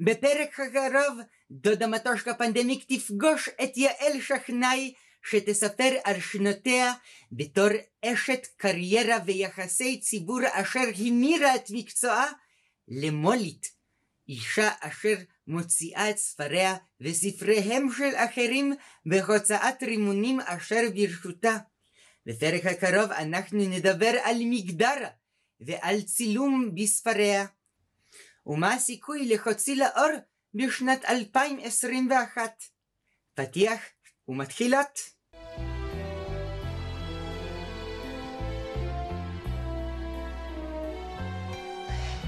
בפרק הקרוב דודה מטושקה פנדמיק תפגוש את יעל שכנאי שתספר על שנותיה בתור אשת קריירה ויחסי ציבור אשר המירה את מקצועה למולית, אישה אשר מוציאה את ספריה וספריהם של אחרים בהוצאת רימונים אשר ברשותה. בפרק הקרוב אנחנו נדבר על מגדר ועל צילום בספריה. ומה הסיכוי להוציא לאור בשנת 2021? פתיח ומתחילות.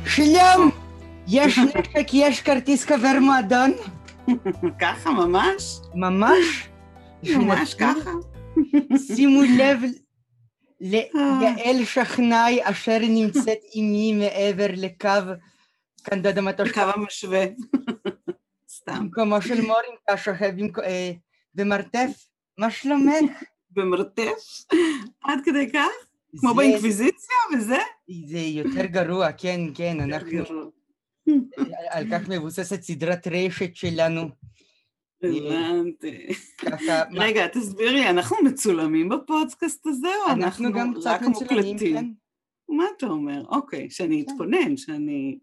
שלום! יש נשק, יש כרטיס חבר מועדון? ככה, ממש? ממש? ממש ככה? שימו לב ליעל שכנאי אשר נמצאת עימי מעבר לקו דודה מטוש. קו המשווה. סתם. במקומו של מורינקה שוכב במרתף. מה שלומך? במרתף? עד כדי כך? כמו באינקוויזיציה וזה? זה יותר גרוע, כן, כן, אנחנו... על כך מבוססת סדרת רשת שלנו. הבנתי. רגע, תסביר לי, אנחנו מצולמים בפודקאסט הזה, או אנחנו גם קצת מצולמים, כן. מה אתה אומר? אוקיי, שאני. אתכונן, שאני...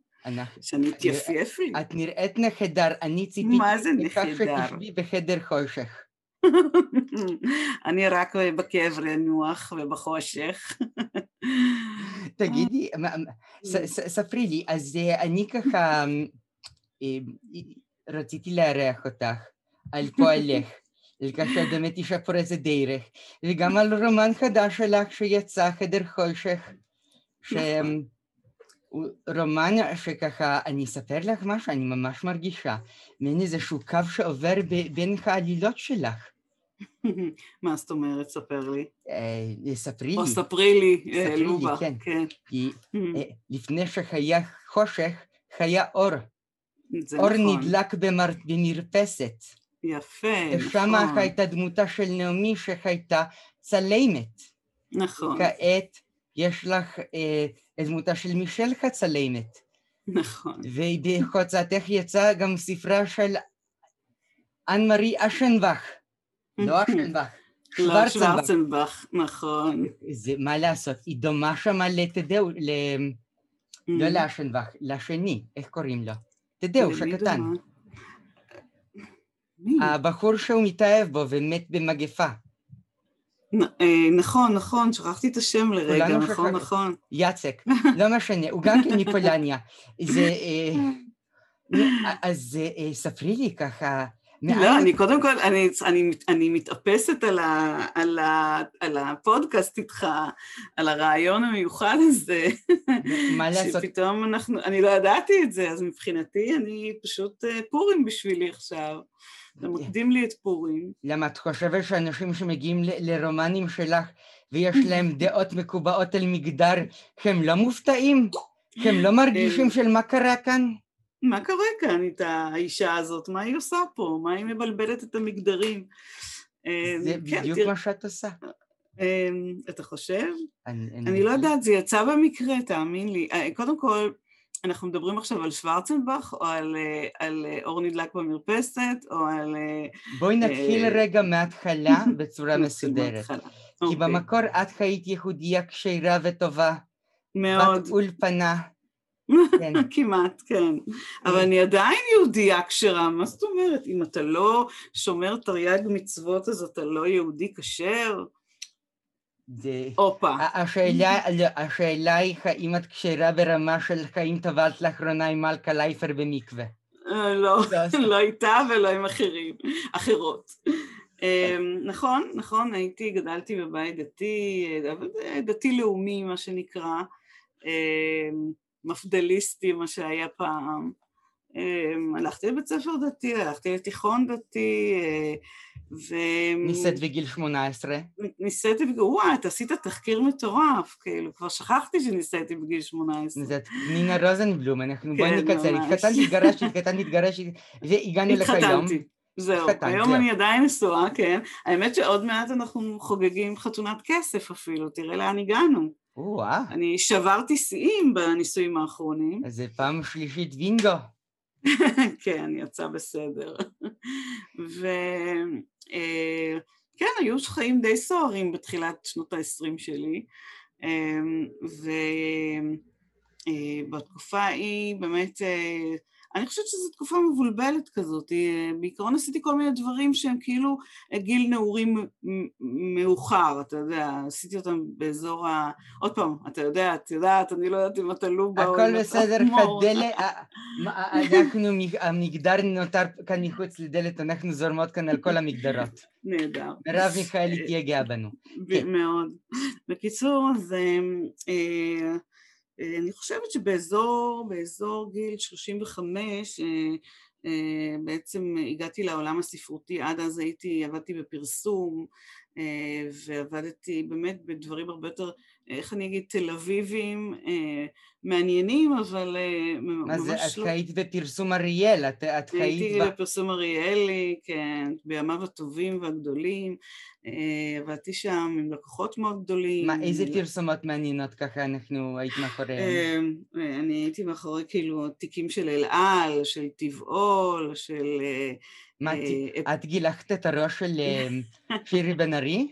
שאני אתייפייף לי. את נראית נחדר, אני ציפיתי... מה זה נחדר? שתשבי בחדר חושך. אני רק בכאב רנוח ובחושך. תגידי, ספרי לי, אז אני ככה רציתי לארח אותך על פועלך, על כך באמת אישה פורצת דרך, וגם על רומן חדש שלך שיצא, חדר חושך, רומן שככה, אני אספר לך משהו, אני ממש מרגישה, מעין איזשהו קו שעובר בין העלילות שלך. מה זאת אומרת? ספר לי. ספרי לי. או ספרי לי, לובה. כן. כי לפני שהיה חושך, היה אור. אור נדלק במרפסת. יפה, נכון. ושם הייתה דמותה של נעמי שהייתה צלמת. נכון. כעת יש לך את דמותה של מישל כצלמת. נכון. ובהוצאתך יצא גם ספרה של אנ מארי אשנבך. לא אשנבך. לא שוורצנבך, נכון. זה מה לעשות, היא דומה שמה לתדאו, לא לאשנבך, לשני, איך קוראים לו? תדאו, שקטן. הבחור שהוא מתאהב בו ומת במגפה. נכון, נכון, שכחתי את השם לרגע, נכון, נכון. יצק, לא משנה, הוא גם כן מפולניה. זה... אז ספרי לי ככה, לא, אני קודם כל, אני, אני, אני מתאפסת על, ה, על, ה, על הפודקאסט איתך, על הרעיון המיוחד הזה. מה לעשות? שפתאום אנחנו, אני לא ידעתי את זה, אז מבחינתי אני פשוט פורים בשבילי עכשיו. אתה מקדים לי את פורים. למה את חושבת שאנשים שמגיעים ל- לרומנים שלך ויש להם דעות מקובעות על מגדר, הם לא מופתעים? הם לא מרגישים של מה קרה כאן? מה קורה כאן איתה, האישה הזאת? מה היא עושה פה? מה היא מבלבלת את המגדרים? זה כן, בדיוק. מה שאת עושה. אתה חושב? אני, לא יודעת, זה יצא במקרה, תאמין לי. קודם כל, אנחנו מדברים עכשיו על שוורצנבך, או על, על אור נדלק במרפסת, או על... בואי נתחיל uh, רגע מההתחלה בצורה מסודרת. כי okay. אוקיי. במקור את היית יהודייה כשרה וטובה. מאוד. בת אולפנה. כן. כמעט, כן. אבל אני עדיין יהודייה כשרה, מה זאת אומרת? אם אתה לא שומר תרי"ג מצוות אז אתה לא יהודי כשר? זה... הופה. השאלה, השאלה היא האם את כשרה ברמה של האם טבלת לאחרונה עם מלכה לייפר במקווה. לא, לא איתה ולא עם אחרים, אחרות. נכון, נכון, הייתי, גדלתי בבית דתי, דתי-לאומי מה שנקרא. מפדליסטי, מה שהיה פעם. הלכתי לבית ספר דתי, הלכתי לתיכון דתי, ו... ניסית בגיל 18? ניסיתי בגיל... וואי, אתה עשית תחקיר מטורף, כאילו, כבר שכחתי שניסיתי בגיל 18. זאת נינה רוזנבלום, אנחנו בואי כן, נקצר, התחתנתי, התגרשתי, התחתנתי, התגרשתי, והגענו לך היום. התחתנתי. זהו, היום אני עדיין נשואה, כן. האמת שעוד מעט אנחנו חוגגים חתונת כסף אפילו, תראה לאן הגענו. וואו. אני שברתי שיאים בניסויים האחרונים. אז זה פעם שלישית וינגו. כן, יצא בסדר. וכן, אה, היו חיים די סוערים בתחילת שנות ה-20 שלי, ובתקופה ההיא באמת אני חושבת שזו תקופה מבולבלת כזאת, בעיקרון עשיתי כל מיני דברים שהם כאילו גיל נעורים מאוחר, אתה יודע, עשיתי אותם באזור ה... עוד פעם, אתה יודע, את יודעת, אני לא יודעת אם אתה לובה או הכל בסדר, כדלת, אנחנו, המגדר נותר כאן מחוץ לדלת, אנחנו זורמות כאן על כל המגדרות. נהדר. מרב מיכאלי תהיה גאה בנו. מאוד. בקיצור, אז... אה, אה, אני חושבת שבאזור באזור גיל 35 אה, אה, בעצם הגעתי לעולם הספרותי, עד אז הייתי, עבדתי בפרסום ועבדתי באמת בדברים הרבה יותר, איך אני אגיד, תל אביבים, מעניינים, אבל ממש לא... מה זה, את היית בפרסום אריאל, את, את חיית... הייתי בפרסום אריאלי, כן, בימיו הטובים והגדולים, אה, עבדתי שם עם לקוחות מאוד גדולים. מה, איזה פרסומות מעניינות ככה אנחנו היית מאחוריהן? אה, אני הייתי מאחורי כאילו תיקים של אל על, של טבעול, של... אה, מה, את גילחת את הראש של שירי בן ארי?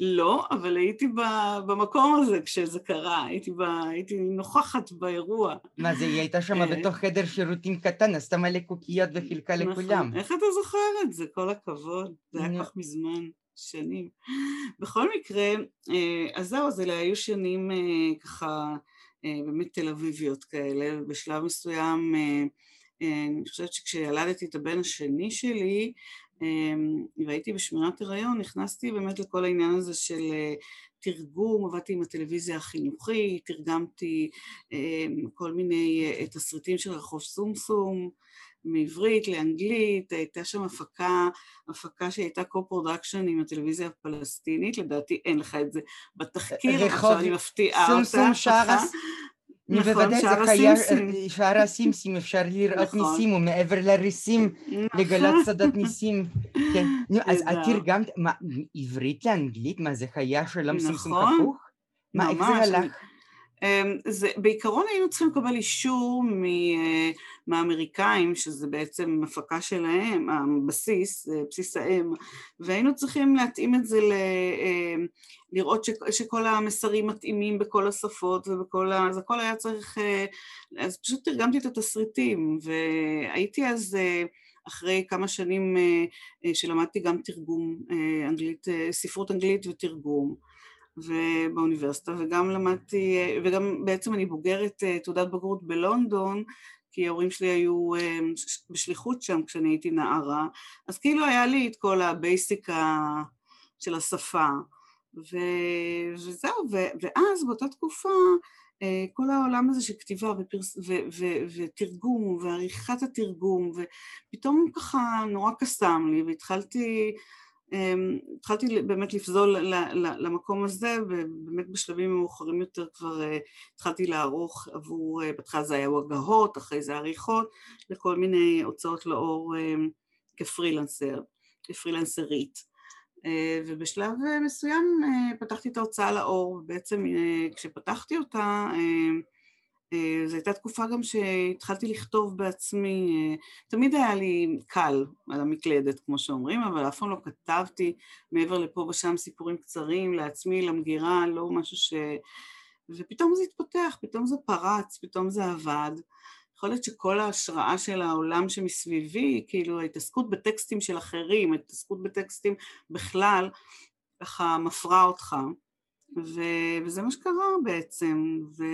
לא, אבל הייתי במקום הזה כשזה קרה, הייתי, ב, הייתי נוכחת באירוע. מה זה, היא הייתה שם בתוך חדר שירותים קטן, עשתה מלא קוקיות וחילקה נכון. לכולם. איך אתה זוכר את זה? כל הכבוד, זה היה כך מזמן. שנים. בכל מקרה, אה, אז זהו, אז אלה היו שנים אה, ככה אה, באמת תל אביביות כאלה, ובשלב מסוים, אני חושבת שכשילדתי את הבן השני שלי, והייתי בשמירת הריון, נכנסתי באמת לכל העניין הזה של תרגום, עבדתי עם הטלוויזיה החינוכית, תרגמתי כל מיני תסריטים של רחוב סומסום, מעברית לאנגלית, הייתה שם הפקה, הפקה שהייתה co-production עם הטלוויזיה הפלסטינית, לדעתי אין לך את זה בתחקיר, עכשיו אני מפתיעה אותה. סומסום שער נכון, שער הסימסים. שער הסימסים, אפשר לראות נכון. ניסים, ומעבר לריסים, נכון. לגלות שדות ניסים. כן. אז את תרגמת, מה, עברית לאנגלית? מה זה חיה של סומסום כפוך? מה, איך זה הלך? אמ, זה, בעיקרון היינו צריכים לקבל אישור אה, מהאמריקאים, שזה בעצם הפקה שלהם, הבסיס, בסיס האם, והיינו צריכים להתאים את זה, ל, אמ, לראות ש, שכל המסרים מתאימים בכל השפות ובכל ה... אז הכל היה צריך... אה, אז פשוט תרגמתי את התסריטים, והייתי אז... אה, אחרי כמה שנים שלמדתי גם תרגום אנגלית, ספרות אנגלית ותרגום, ובאוניברסיטה, וגם למדתי, וגם בעצם אני בוגרת אה, תעודת בגרות בלונדון, כי ההורים שלי היו אה, בשליחות שם כשאני הייתי נערה, אז כאילו היה לי את כל ה basic של השפה, ו... וזהו, ו... ואז באותה תקופה אה, כל העולם הזה של כתיבה ופרס... ו... ו... ותרגום ועריכת התרגום, ופתאום ככה נורא קסם לי, והתחלתי התחלתי באמת לפזול למקום הזה ובאמת בשלבים מאוחרים יותר כבר אה, התחלתי לערוך עבור, אה, בהתחלה זה היה הגהות, אחרי זה עריכות, לכל מיני הוצאות לאור אמ, כפרילנסר, כפרילנסרית. אה, ובשלב מסוים פתחתי את ההוצאה לאור, ובעצם כשפתחתי אותה אה, זו הייתה תקופה גם שהתחלתי לכתוב בעצמי, אה, תמיד היה לי קל על המקלדת כמו שאומרים, אבל אף פעם לא כתבתי מעבר לפה ושם סיפורים קצרים לעצמי, למגירה, לא משהו ש... ופתאום זה התפתח, פתאום זה פרץ, פתאום זה עבד. יכול להיות שכל ההשראה של העולם שמסביבי, כאילו ההתעסקות בטקסטים של אחרים, ההתעסקות בטקסטים בכלל, ככה מפרה אותך. ו... וזה מה שקרה בעצם. ו...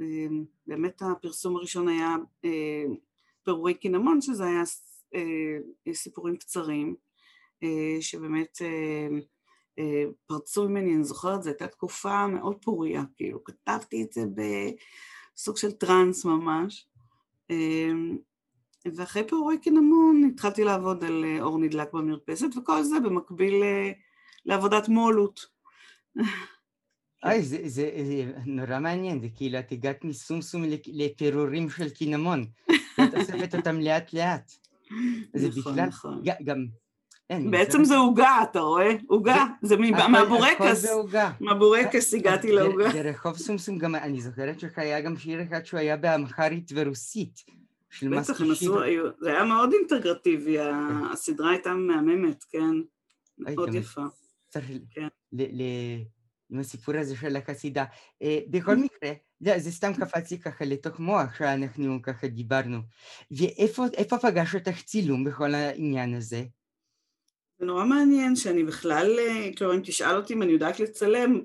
אמ, באמת הפרסום הראשון היה אה, פירורי קינמון, שזה היה אה, סיפורים קצרים, אה, שבאמת פרצו ממני, אני זוכרת, זו הייתה תקופה מאוד פוריה, כאילו כתבתי את זה בסוג של טראנס ממש. אמ, ואחרי פירורי קינמון התחלתי לעבוד על אור נדלק במרפסת, וכל זה במקביל לעבודת מולות. אוי, זה, זה, זה נורא מעניין, זה כאילו את הגעת מסומסום לפירורים של קינמון, ואת אוספת אותם לאט לאט. זה נכון, בכלל, נכון. גם... אין, בעצם זה עוגה, אתה רואה? עוגה, זה מהבורקס. מהבורקס הגעתי לעוגה. ברחוב סומסום גם, אני זוכרת שהיה גם שיר אחד שהוא היה באמחרית ורוסית. של בטח, הם עשו, זה היה מאוד אינטגרטיבי, כן. הסדרה הייתה מהממת, כן, מאוד יפה. צריך עם הסיפור הזה של החסידה. בכל מקרה, זה סתם קפץ לי ככה לתוך מוח שאנחנו ככה דיברנו. ואיפה פגש אותך צילום בכל העניין הזה? זה נורא מעניין שאני בכלל, כלומר אם תשאל אותי אם אני יודעת לצלם,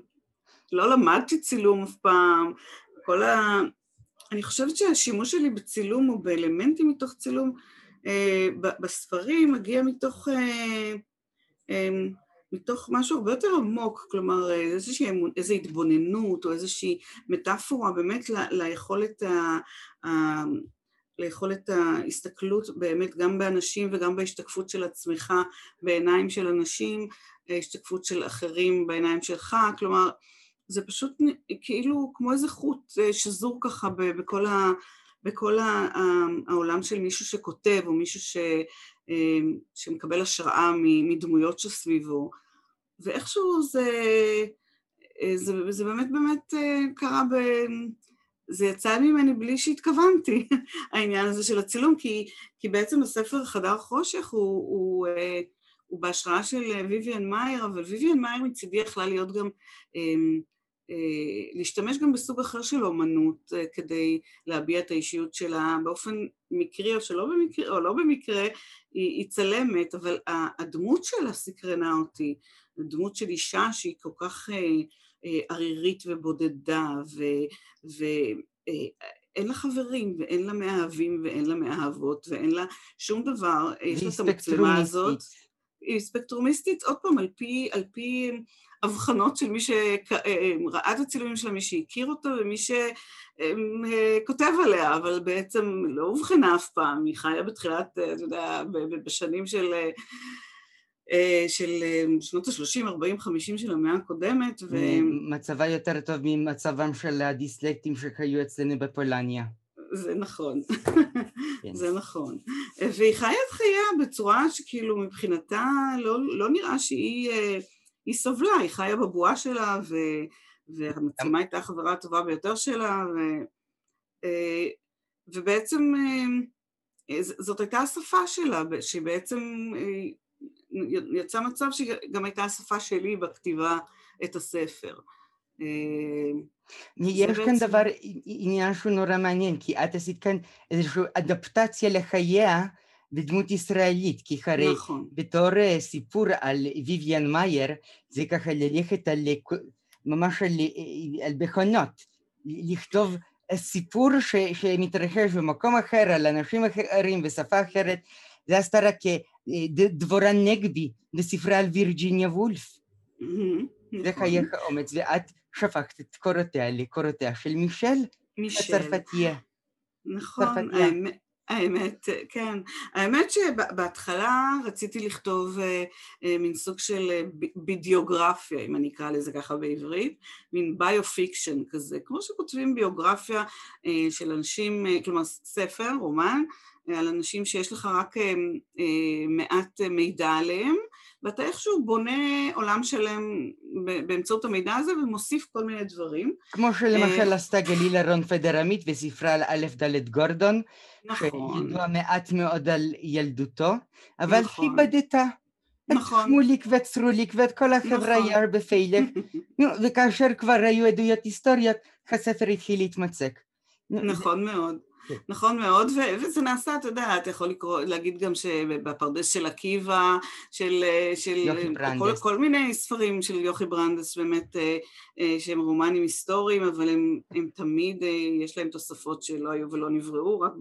לא למדתי צילום אף פעם, כל ה... אני חושבת שהשימוש שלי בצילום או באלמנטים מתוך צילום בספרים מגיע מתוך, מתוך משהו הרבה יותר עמוק, כלומר איזושהי איזו התבוננות או איזושהי מטאפורה באמת ל, ליכולת ה... ה ליכולת ההסתכלות באמת גם באנשים וגם בהשתקפות של עצמך בעיניים של אנשים, השתקפות של אחרים בעיניים שלך, כלומר זה פשוט כאילו כמו איזה חוט אה, שזור ככה בכל, ה, בכל העולם של מישהו שכותב או מישהו ש, אה, שמקבל השראה מדמויות שסביבו. ואיכשהו זה, אה, זה, זה באמת באמת קרה ב... זה יצא ממני בלי שהתכוונתי, העניין הזה של הצילום, כי, כי בעצם הספר חדר חושך הוא, הוא, הוא בהשראה של ויvian מאייר, אבל ויvian מאייר מצידי יכלה להיות גם אה, להשתמש גם בסוג אחר של אומנות אה, כדי להביע את האישיות שלה באופן מקרי או שלא במקרה, או לא במקרה, היא, היא צלמת, אבל הדמות שלה סקרנה אותי, הדמות של אישה שהיא כל כך אה, ערירית ובודדה ו... ו אין לה חברים ואין לה מאהבים ואין לה מאהבות ואין לה שום דבר, יש לה את המצלמה הזאת. היא ספקטרומיסטית, עוד פעם, על פי, על פי הבחנות של מי שראה את הצילומים שלה, מי שהכיר אותה ומי שכותב עליה, אבל בעצם לא אובחנה אף פעם, היא חיה בתחילת, אתה יודע, בשנים של... של שנות ה-30, 40, 50 של המאה הקודמת. ו... מצבה יותר טוב ממצבם של הדיסלקטים שחיו אצלנו בפולניה. זה נכון, כן. זה נכון. והיא חיה את חייה בצורה שכאילו מבחינתה לא, לא נראה שהיא היא סובלה, היא חיה בבועה שלה, ו, והמצלמה הייתה החברה הטובה ביותר שלה, ו, אה, ובעצם אה, זאת הייתה השפה שלה, שבעצם אה, יצא מצב שגם הייתה השפה שלי בכתיבה את הספר. יש כאן דבר, עניין שהוא נורא מעניין, כי את עשית כאן איזושהי אדפטציה לחייה בדמות ישראלית, כי הרי נכון. בתור סיפור על ויvian מאייר, זה ככה ללכת על, ממש על, על מכונות, לכתוב סיפור ש, שמתרחש במקום אחר, על אנשים אחרים, בשפה אחרת, זה עשתה רק דבורה נגבי בספרה על וירג'יניה וולף. זה חייך אומץ, ואת שפכת את קורותיה לקורותיה של מישל, מישל. הצרפתייה. נכון, האמת, האמת, כן. האמת שבהתחלה רציתי לכתוב אה, אה, מין סוג של אה, בידיוגרפיה, אם אני אקרא לזה ככה בעברית, מין ביו-פיקשן כזה, כמו שכותבים ביוגרפיה של אנשים, כלומר ספר, רומן, על אנשים שיש לך רק מעט מידע עליהם, ואתה איכשהו בונה עולם שלם באמצעות המידע הזה ומוסיף כל מיני דברים. כמו שלמשל עשתה גלילה רון פדרמית בספרה על א' ד' גורדון, נכון. שידוע מעט מאוד על ילדותו, אבל נכון. היא בדתה. נכון. את שמוליק ואת צרוליק ואת כל החברה נכון. יער בפיילק, וכאשר כבר היו עדויות היסטוריות, הספר התחיל להתמצק. נכון מאוד. נכון מאוד, ו- וזה נעשה, אתה יודע, אתה יכול לקרוא, להגיד גם שבפרדס של עקיבא, של, של כל, כל מיני ספרים של יוכי ברנדס, באמת, אה, אה, שהם רומנים היסטוריים, אבל הם, הם תמיד, אה, יש להם תוספות שלא היו ולא נבראו, רק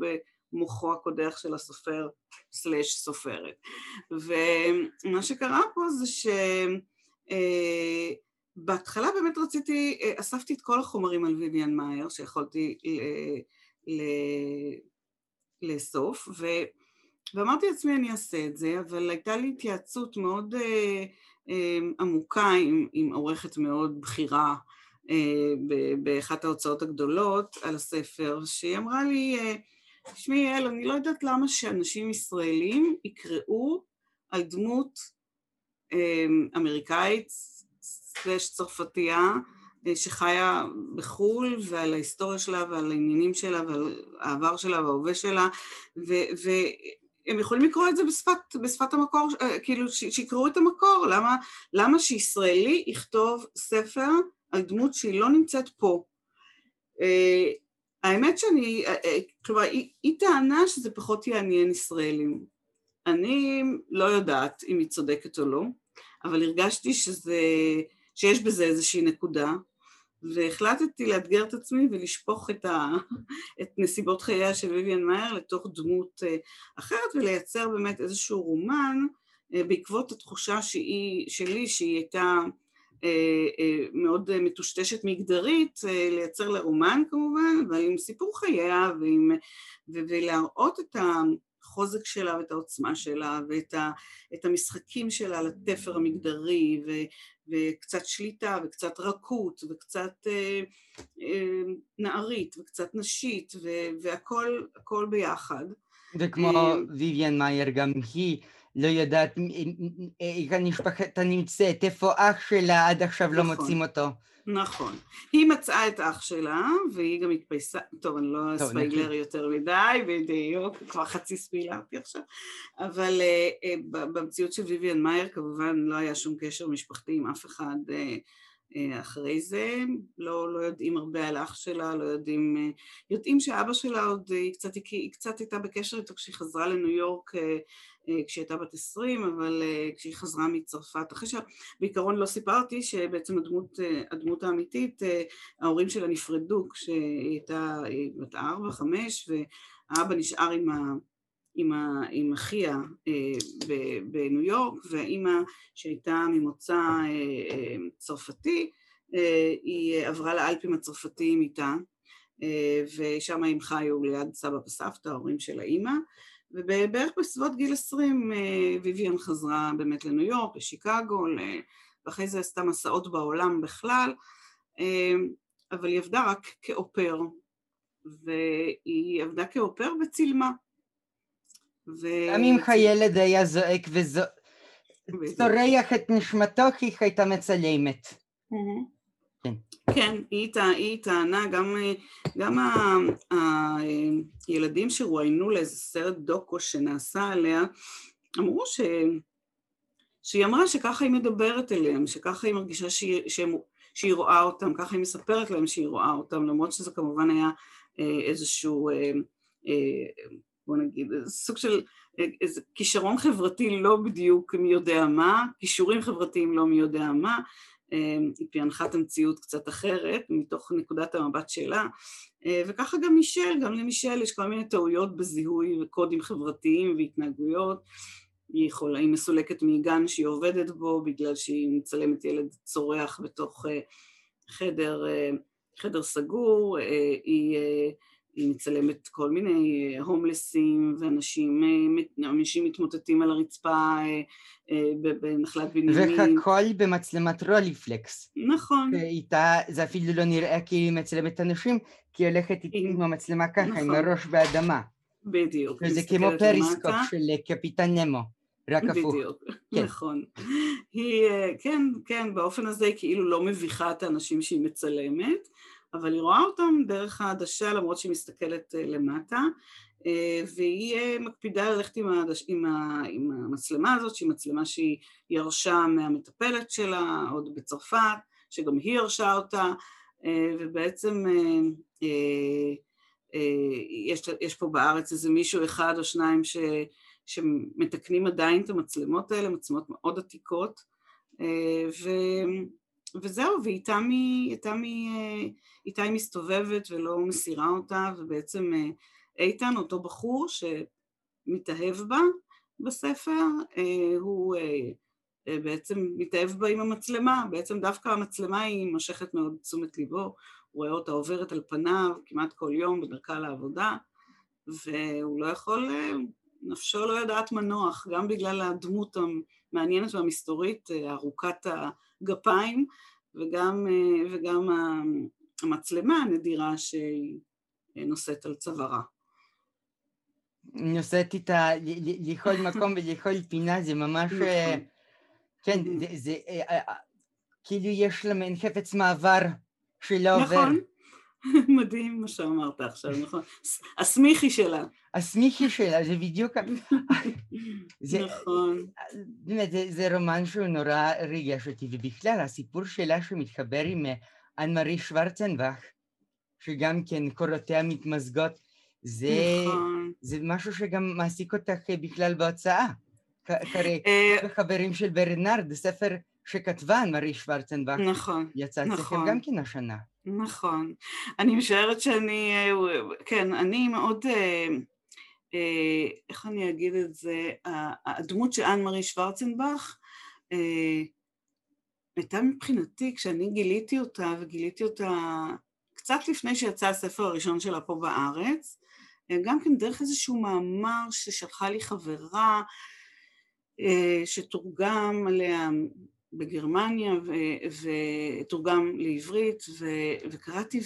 במוחו הקודח של הסופר סלאש סופרת. ומה שקרה פה זה ש... בהתחלה באמת רציתי, אספתי את כל החומרים על ויvian מאייר שיכולתי לאסוף, ו... ואמרתי לעצמי אני אעשה את זה, אבל הייתה לי התייעצות מאוד אה, אה, עמוקה עם, עם עורכת מאוד בכירה אה, באחת ההוצאות הגדולות על הספר, שהיא אמרה לי, אה, תשמעי יעל, אני לא יודעת למה שאנשים ישראלים יקראו על דמות אה, אמריקאית סלש צרפתייה שחיה בחו"ל ועל ההיסטוריה שלה ועל העניינים שלה ועל העבר שלה וההווה שלה והם יכולים לקרוא את זה בשפת, בשפת המקור, כאילו שיקראו את המקור, למה, למה שישראלי יכתוב ספר על דמות שהיא לא נמצאת פה? האמת שאני, כלומר היא, היא טענה שזה פחות יעניין ישראלים. אני לא יודעת אם היא צודקת או לא, אבל הרגשתי שזה, שיש בזה איזושהי נקודה, והחלטתי לאתגר את עצמי ולשפוך את, ה, את נסיבות חייה של ויvian מאייר לתוך דמות אה, אחרת ולייצר באמת איזשהו רומן אה, בעקבות התחושה שהיא, שלי שהיא הייתה אה, מאוד מטושטשת מגדרית, לייצר לה רומן כמובן, אבל עם סיפור חייה ועם, ולהראות את ה... החוזק שלה ואת העוצמה שלה ואת ה, את המשחקים שלה על התפר המגדרי ו, וקצת שליטה וקצת רכות וקצת אה, אה, נערית וקצת נשית ו, והכל ביחד. וכמו אה, ויvian מאייר גם היא לא יודעת איך המשפחת נמצאת, איפה אח שלה עד עכשיו לא נכון. לא מוצאים אותו. נכון. היא מצאה את אח שלה, והיא גם התפייסה, טוב, אני לא אספיילר יותר מדי, בדיוק, כבר חצי ספילרתי עכשיו, אבל uh, uh, במציאות של ויvian מאייר כמובן לא היה שום קשר משפחתי עם אף אחד uh, אחרי זה, לא, לא יודעים הרבה על אח שלה, לא יודעים, יודעים שאבא שלה עוד, היא קצת, היא קצת הייתה בקשר איתו כשהיא חזרה לניו יורק אה, כשהיא הייתה בת עשרים, אבל אה, כשהיא חזרה מצרפת, אחרי שבעיקרון לא סיפרתי שבעצם הדמות, אה, הדמות האמיתית, ההורים שלה נפרדו כשהיא הייתה בת ארבע, חמש, והאבא נשאר עם, ה, עם, ה, עם אחיה בניו יורק, והאימא שהייתה ממוצא צרפתי, היא עברה לאלפים הצרפתיים איתה, ושם הם חיו ליד סבא וסבתא, ההורים של האימא, ובערך בסביבות גיל עשרים אה, ויvian חזרה באמת לניו יורק, לשיקגו, ואחרי זה עשתה מסעות בעולם בכלל, אה, אבל היא עבדה רק כאופר, והיא עבדה כאופר וצילמה. ו... גם אם הילד היה זועק וצורח את נשמתו, היא הייתה מצלמת. כן. כן, היא, היא טענה, גם, גם הילדים שרואיינו לאיזה סרט דוקו שנעשה עליה, אמרו ש, שהיא אמרה שככה היא מדברת אליהם, שככה היא מרגישה שהיא, שהם, שהיא רואה אותם, ככה היא מספרת להם שהיא רואה אותם, למרות שזה כמובן היה אה, איזשהו, אה, אה, בוא נגיד, סוג של איזה כישרון חברתי לא בדיוק מי יודע מה, כישורים חברתיים לא מי יודע מה, היא פענחה המציאות קצת אחרת, מתוך נקודת המבט שלה, אה, וככה גם מישל, גם למישל יש כל מיני טעויות בזיהוי וקודים חברתיים והתנהגויות, היא יכולה, היא מסולקת מגן שהיא עובדת בו בגלל שהיא מצלמת ילד צורח בתוך אה, חדר, אה, חדר סגור, היא היא מצלמת כל מיני אה, הומלסים ואנשים אה, אנשים מתמוטטים על הרצפה אה, בנחלת בנימין. והכל במצלמת Rolleiflex. נכון. איתה זה אפילו לא נראה כי היא מצלמת אנשים, כי היא הולכת עם המצלמה ככה, עם נכון. הראש באדמה. בדיוק. וזה כמו פריסקופ של קפיטן נמו. רק הפוך. בדיוק, כן. נכון. היא, כן, כן, באופן הזה היא כאילו לא מביכה את האנשים שהיא מצלמת, אבל היא רואה אותם דרך העדשה למרות שהיא מסתכלת אה, למטה אה, והיא אה, מקפידה ללכת עם, העדש, עם, ה, עם המצלמה הזאת שהיא מצלמה שהיא ירשה מהמטפלת שלה עוד בצרפת שגם היא ירשה אותה ובעצם יש, יש פה בארץ איזה מישהו אחד או שניים ש, שמתקנים עדיין את המצלמות האלה, מצלמות מאוד עתיקות ו... וזהו, ואיתה היא, אה, מסתובבת ולא מסירה אותה, ובעצם אה, איתן, אותו בחור שמתאהב בה בספר, אה, הוא בעצם מתאהב בה עם המצלמה, בעצם דווקא המצלמה היא מושכת מאוד תשומת ליבו, הוא רואה אותה עוברת על פניו כמעט כל יום בדרכה לעבודה, והוא לא יכול, נפשו לא יודעת מנוח, גם בגלל הדמות המעניינת והמסתורית, ארוכת הגפיים, וגם, וגם המצלמה הנדירה שהיא נושאת על צווארה. נושאת איתה לכל מקום ולכל פינה, זה ממש... נכון. כן, זה, זה כאילו יש לה מעין חפץ מעבר שלא עובר. נכון. מדהים מה שאמרת עכשיו, נכון? הסמיכי שלה. הסמיכי שלה, זה בדיוק... זה, נכון. באמת, זה, זה רומן שהוא נורא ריגש אותי, ובכלל, הסיפור שלה שמתחבר עם אנמרי שוורצנבך, שגם כן קורותיה מתמזגות, זה, נכון. זה משהו שגם מעסיק אותך בכלל בהוצאה. כרי אה, חברים של ברנרד, ספר שכתבה אנמרי שוורצנבך, נכון, יצא אצלכם נכון. גם כן השנה. נכון. אני משערת שאני, כן, אני מאוד, אה, אה, איך אני אגיד את זה, הדמות של אנמרי שוורצנבך הייתה מבחינתי, כשאני גיליתי אותה, וגיליתי אותה קצת לפני שיצא הספר הראשון שלה פה בארץ, גם כן דרך איזשהו מאמר ששלחה לי חברה, שתורגם עליה בגרמניה ותורגם לעברית ו- וקראתי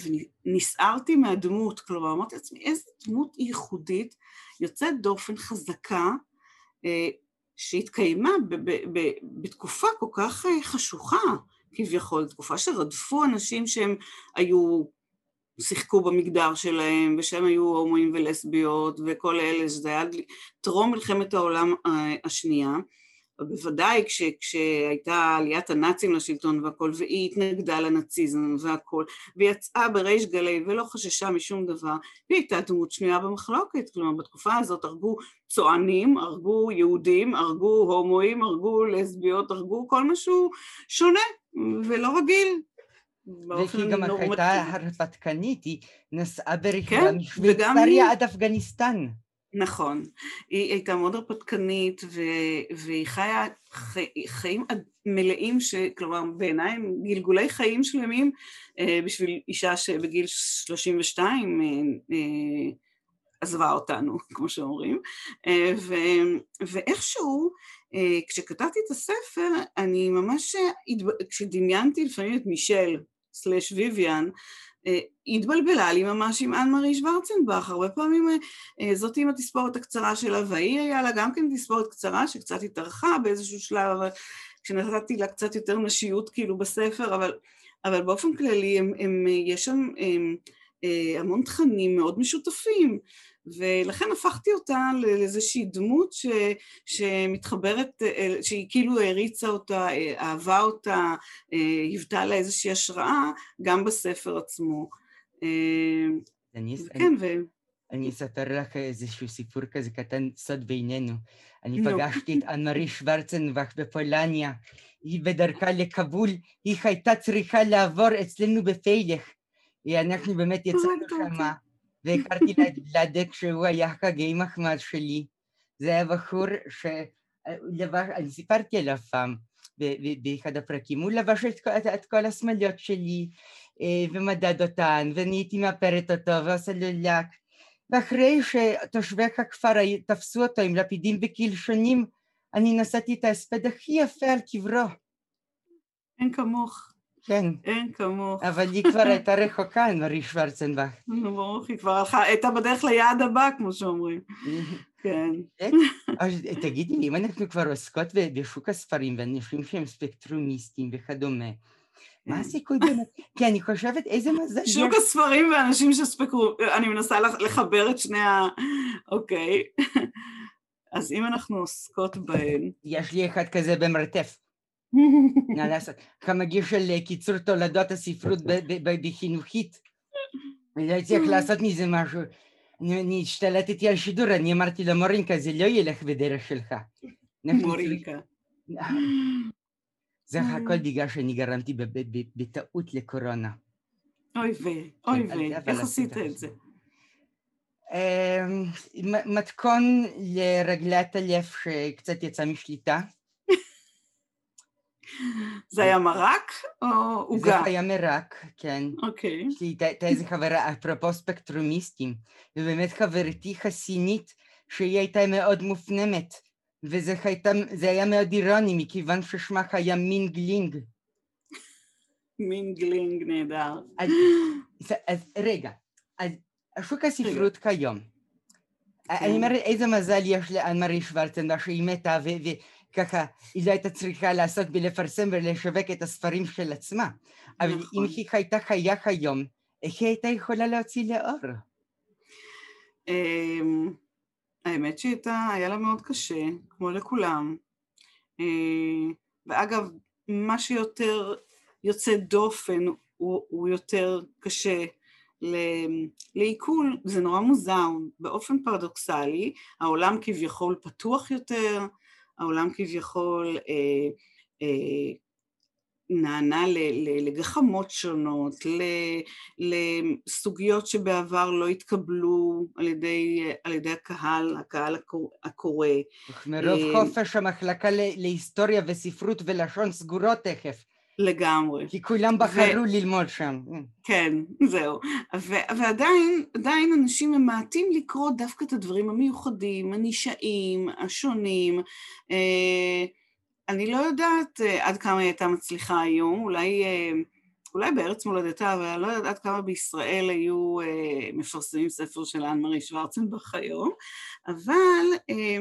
ונסערתי מהדמות, כלומר אמרתי לעצמי איזה דמות ייחודית, יוצאת דופן חזקה אה, שהתקיימה ב- ב- ב- בתקופה כל כך אה, חשוכה כביכול, תקופה שרדפו אנשים שהם היו, שיחקו במגדר שלהם ושהם היו הומואים ולסביות וכל אלה, שזה היה טרום מלחמת העולם אה, השנייה בוודאי כש, כשהייתה עליית הנאצים לשלטון והכל, והיא התנגדה לנאציזם והכל, ויצאה בריש גלי ולא חששה משום דבר, והיא הייתה דמות שנויה במחלוקת, כלומר בתקופה הזאת הרגו צוענים, הרגו יהודים, הרגו הומואים, הרגו לסביות, הרגו כל משהו שונה ולא רגיל. וכי גם הייתה הרפתקנית, היא נסעה ברכבה כן, משוויצריה עד אפגניסטן. נכון, היא הייתה מאוד הרפתקנית והיא חיה חי, חיים מלאים, ש... כלומר בעיניי הם גלגולי חיים שלמים אה, בשביל אישה שבגיל 32 אה, אה, עזבה אותנו, כמו שאומרים, ו... ואיכשהו כשכתבתי את הספר אני ממש, כשדמיינתי לפעמים את מישל סלש ויויאן היא התבלבלה לי ממש עם אנמרי שוורצנבך, הרבה פעמים אה, אה, זאת עם התספורת הקצרה שלה, והיא היה לה גם כן תספורת קצרה שקצת התארכה באיזשהו שלב, כשנתתי לה קצת יותר נשיות כאילו בספר, אבל, אבל באופן כללי הם, הם, יש שם הם, אה, המון תכנים מאוד משותפים, ולכן הפכתי אותה לאיזושהי דמות ש, שמתחברת, שהיא כאילו העריצה אותה, אהבה אותה, היוותה לה איזושהי השראה גם בספר עצמו. אני, כן, ו... אני אספר לך איזשהו סיפור כזה קטן, סוד בינינו. אני פגשתי את אנמרי שוורצנבך בפולניה, היא בדרכה לכבול, היא הייתה צריכה לעבור אצלנו בפיילך. אנחנו באמת יצאנו שמה. והכרתי לדק שהוא היה חגי מחמד שלי. זה היה בחור שלבש, אני סיפרתי עליו פעם באחד הפרקים, הוא לבש את, את, את כל השמאליות שלי ומדד אותן, ואני הייתי מאפרת אותו ועושה לו לק. ואחרי שתושבי הכפר תפסו אותו עם לפידים וקלשונים, אני נשאתי את ההספד הכי יפה על קברו. אין כמוך. כן. אין כמוך. אבל היא כבר הייתה רחוקה, מרי שוורצנבך. נו, ברוך, היא כבר הלכה, הייתה בדרך ליעד הבא, כמו שאומרים. כן. אז תגידי לי, אם אנחנו כבר עוסקות בשוק הספרים ואנשים שהם ספקטרומיסטים וכדומה, מה כן. הסיכוי באמת? כי אני חושבת איזה מזל. שוק הספרים ואנשים שספקרו... אני מנסה לחבר את שני ה... אוקיי. אז אם אנחנו עוסקות בהן... יש לי אחד כזה במרתף. מה לעשות? כמגיש של קיצור תולדות הספרות בחינוכית. אני לא צריך לעשות מזה משהו. אני השתלטתי על שידור, אני אמרתי למורינקה, זה לא ילך בדרך שלך. מורינקה. זה הכל בגלל שאני גרמתי בטעות לקורונה. אוי ויי, אוי ויי, איך עשית את זה? מתכון לרגלת הלב שקצת יצא משליטה. זה היה מרק או עוגה? זה היה מרק, כן. אוקיי. יש לי הייתה איזה חברה, אפרופו ספקטרומיסטים, ובאמת חברתי חסינית, שהיא הייתה מאוד מופנמת, וזה הייתה, היה מאוד אירוני, מכיוון ששמה היה מינגלינג. mingling, נהדר. אז, אז רגע, אז השוק הספרות כיום, אני אומר, איזה מזל יש לאן מרי שוורצנבך שהיא מתה, ככה, היא לא הייתה צריכה לעסוק בלפרסם ולשווק את הספרים של עצמה. אבל אם נכון. היא הייתה חיה היום, איך היא הייתה יכולה להוציא לאור? אמ, האמת שהייתה, היה לה מאוד קשה, כמו לכולם. אה, ואגב, מה שיותר יוצא דופן הוא, הוא יותר קשה לעיכול, זה נורא מוזר, באופן פרדוקסלי, העולם כביכול פתוח יותר, העולם כביכול אה, אה, נענה לגחמות שונות, לסוגיות שבעבר לא התקבלו על ידי, על ידי הקהל, הקהל הקורא. מרוב אה, חופש המחלקה להיסטוריה וספרות ולשון סגורות תכף. לגמרי. כי כולם בחרו ו... ללמוד שם. כן, זהו. ו... ועדיין, עדיין אנשים ממעטים לקרוא דווקא את הדברים המיוחדים, הנישאים, השונים. אה, אני לא יודעת אה, עד כמה היא הייתה מצליחה היום, אולי, אה, אולי בארץ מולדתה, אבל אני לא יודעת עד כמה בישראל היו מפרסמים ספר של אנ מרי שוורצנבך היום, אבל אה,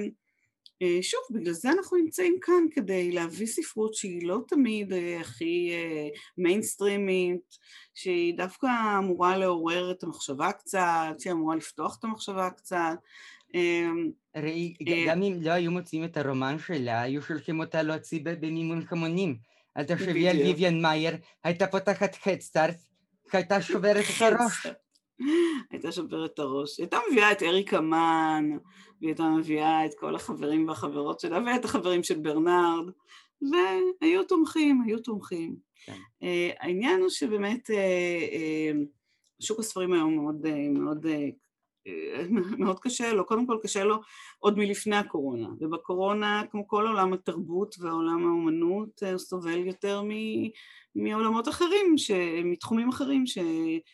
שוב, בגלל זה אנחנו נמצאים כאן, כדי להביא ספרות שהיא לא תמיד אה, הכי מיינסטרימית, אה, שהיא דווקא אמורה לעורר את המחשבה קצת, שהיא אמורה לפתוח את המחשבה קצת. ראי, גם אם לא היו מוצאים את הרומן שלה, היו שולחים אותה להוציא במימון כמונים. אל תחשבי על ויויאן מאייר, הייתה פותחת חדסטארט, הייתה שוברת את הראש. הייתה שוברת את הראש. הייתה מביאה את אריקה מן, והיא הייתה מביאה את כל החברים והחברות שלה, ואת החברים של ברנרד, והיו תומכים, היו תומכים. כן. Uh, העניין הוא שבאמת uh, uh, שוק הספרים היום מאוד, uh, מאוד, uh, מאוד קשה לו, קודם כל קשה לו עוד מלפני הקורונה, ובקורונה, כמו כל עולם התרבות ועולם האומנות, uh, סובל יותר מ... מעולמות אחרים, ש... מתחומים אחרים ש...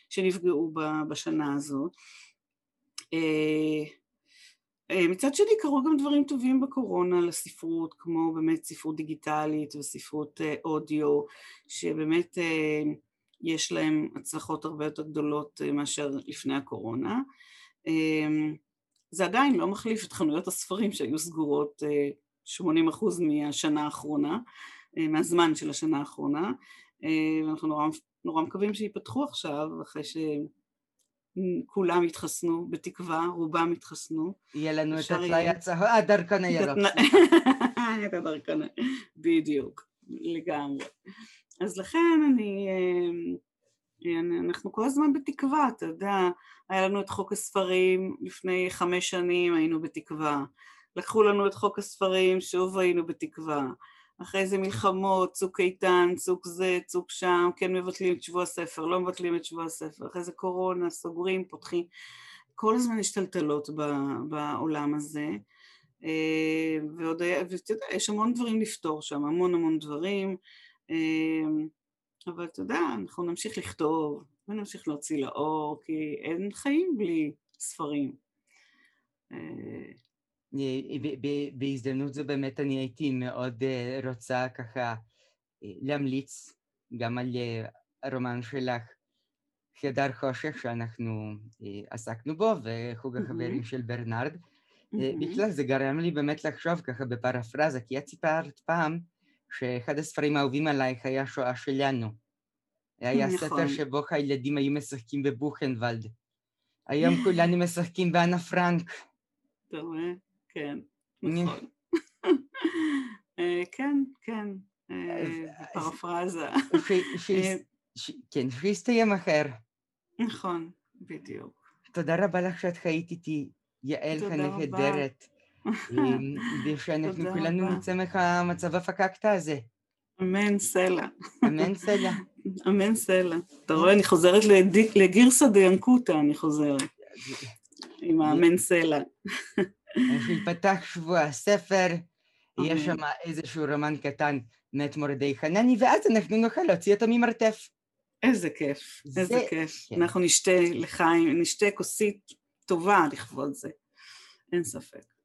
שנפגעו בשנה הזאת. אה, אה, מצד שני קרו גם דברים טובים בקורונה לספרות, כמו באמת ספרות דיגיטלית וספרות אה, אודיו, שבאמת יש להם הצלחות הרבה יותר גדולות מאשר לפני הקורונה. זה עדיין לא מחליף את חנויות הספרים שהיו סגורות 80% מהשנה האחרונה, מהזמן של השנה האחרונה, אה, ואנחנו נורא, נורא מקווים שייפתחו עכשיו, אחרי שכולם יתחסנו, בתקווה, רובם יתחסנו. יהיה לנו את התלאי הצהוב, הדרכון הירוק. את הדרכון, בדיוק, לגמרי. אז לכן אני, אה, אנחנו כל הזמן בתקווה, אתה יודע, היה לנו את חוק הספרים לפני חמש שנים, היינו בתקווה. לקחו לנו את חוק הספרים, שוב היינו בתקווה. אחרי זה מלחמות, צוק איתן, צוק זה, צוק שם, כן מבטלים את שבוע הספר, לא מבטלים את שבוע הספר, אחרי זה קורונה, סוגרים, פותחים, כל הזמן יש טלטלות בעולם הזה, אה, ועוד היה, ואתה יודע, יש המון דברים לפתור שם, המון המון דברים, אה, אבל אתה יודע, אנחנו נמשיך לכתוב, ונמשיך להוציא לאור, כי אין חיים בלי ספרים. בהזדמנות זו באמת אני הייתי מאוד אה, רוצה ככה אה, להמליץ גם על אה, הרומן שלך, חדר חושך, שאנחנו עסקנו בו, וחוג החברים של ברנרד. בכלל זה גרם לי באמת לחשוב ככה בפרפרזה, כי את סיפרת פעם שאחד הספרים האהובים עלייך היה שואה שלנו. היה נכון. ספר שבו הילדים היו משחקים בבוכנוולד. היום כולנו משחקים באנה פרנק. אתה רואה? כן, נכון. אה, כן, כן, אה, פרפרזה. אה, כן, שיסתיים אחר. נכון, בדיוק. תודה רבה לך שאת חיית איתי, יעל הנהדרת. ושאנחנו כולנו נצא מהמצב הפקקת הזה. אמן סלע. אמן סלע. אמן סלע. אתה רואה, אני חוזרת לגירסא דיאנקותא, אני חוזרת. עם האמן סלע. ייפתח שבוע הספר, יהיה שם איזשהו רומן קטן מאת מורדי חנני, ואז אנחנו נוכל להוציא אותו ממרתף. איזה כיף, איזה כיף. כן. אנחנו נשתה לחיים, נשתה כוסית טובה לכבוד זה, אין ספק.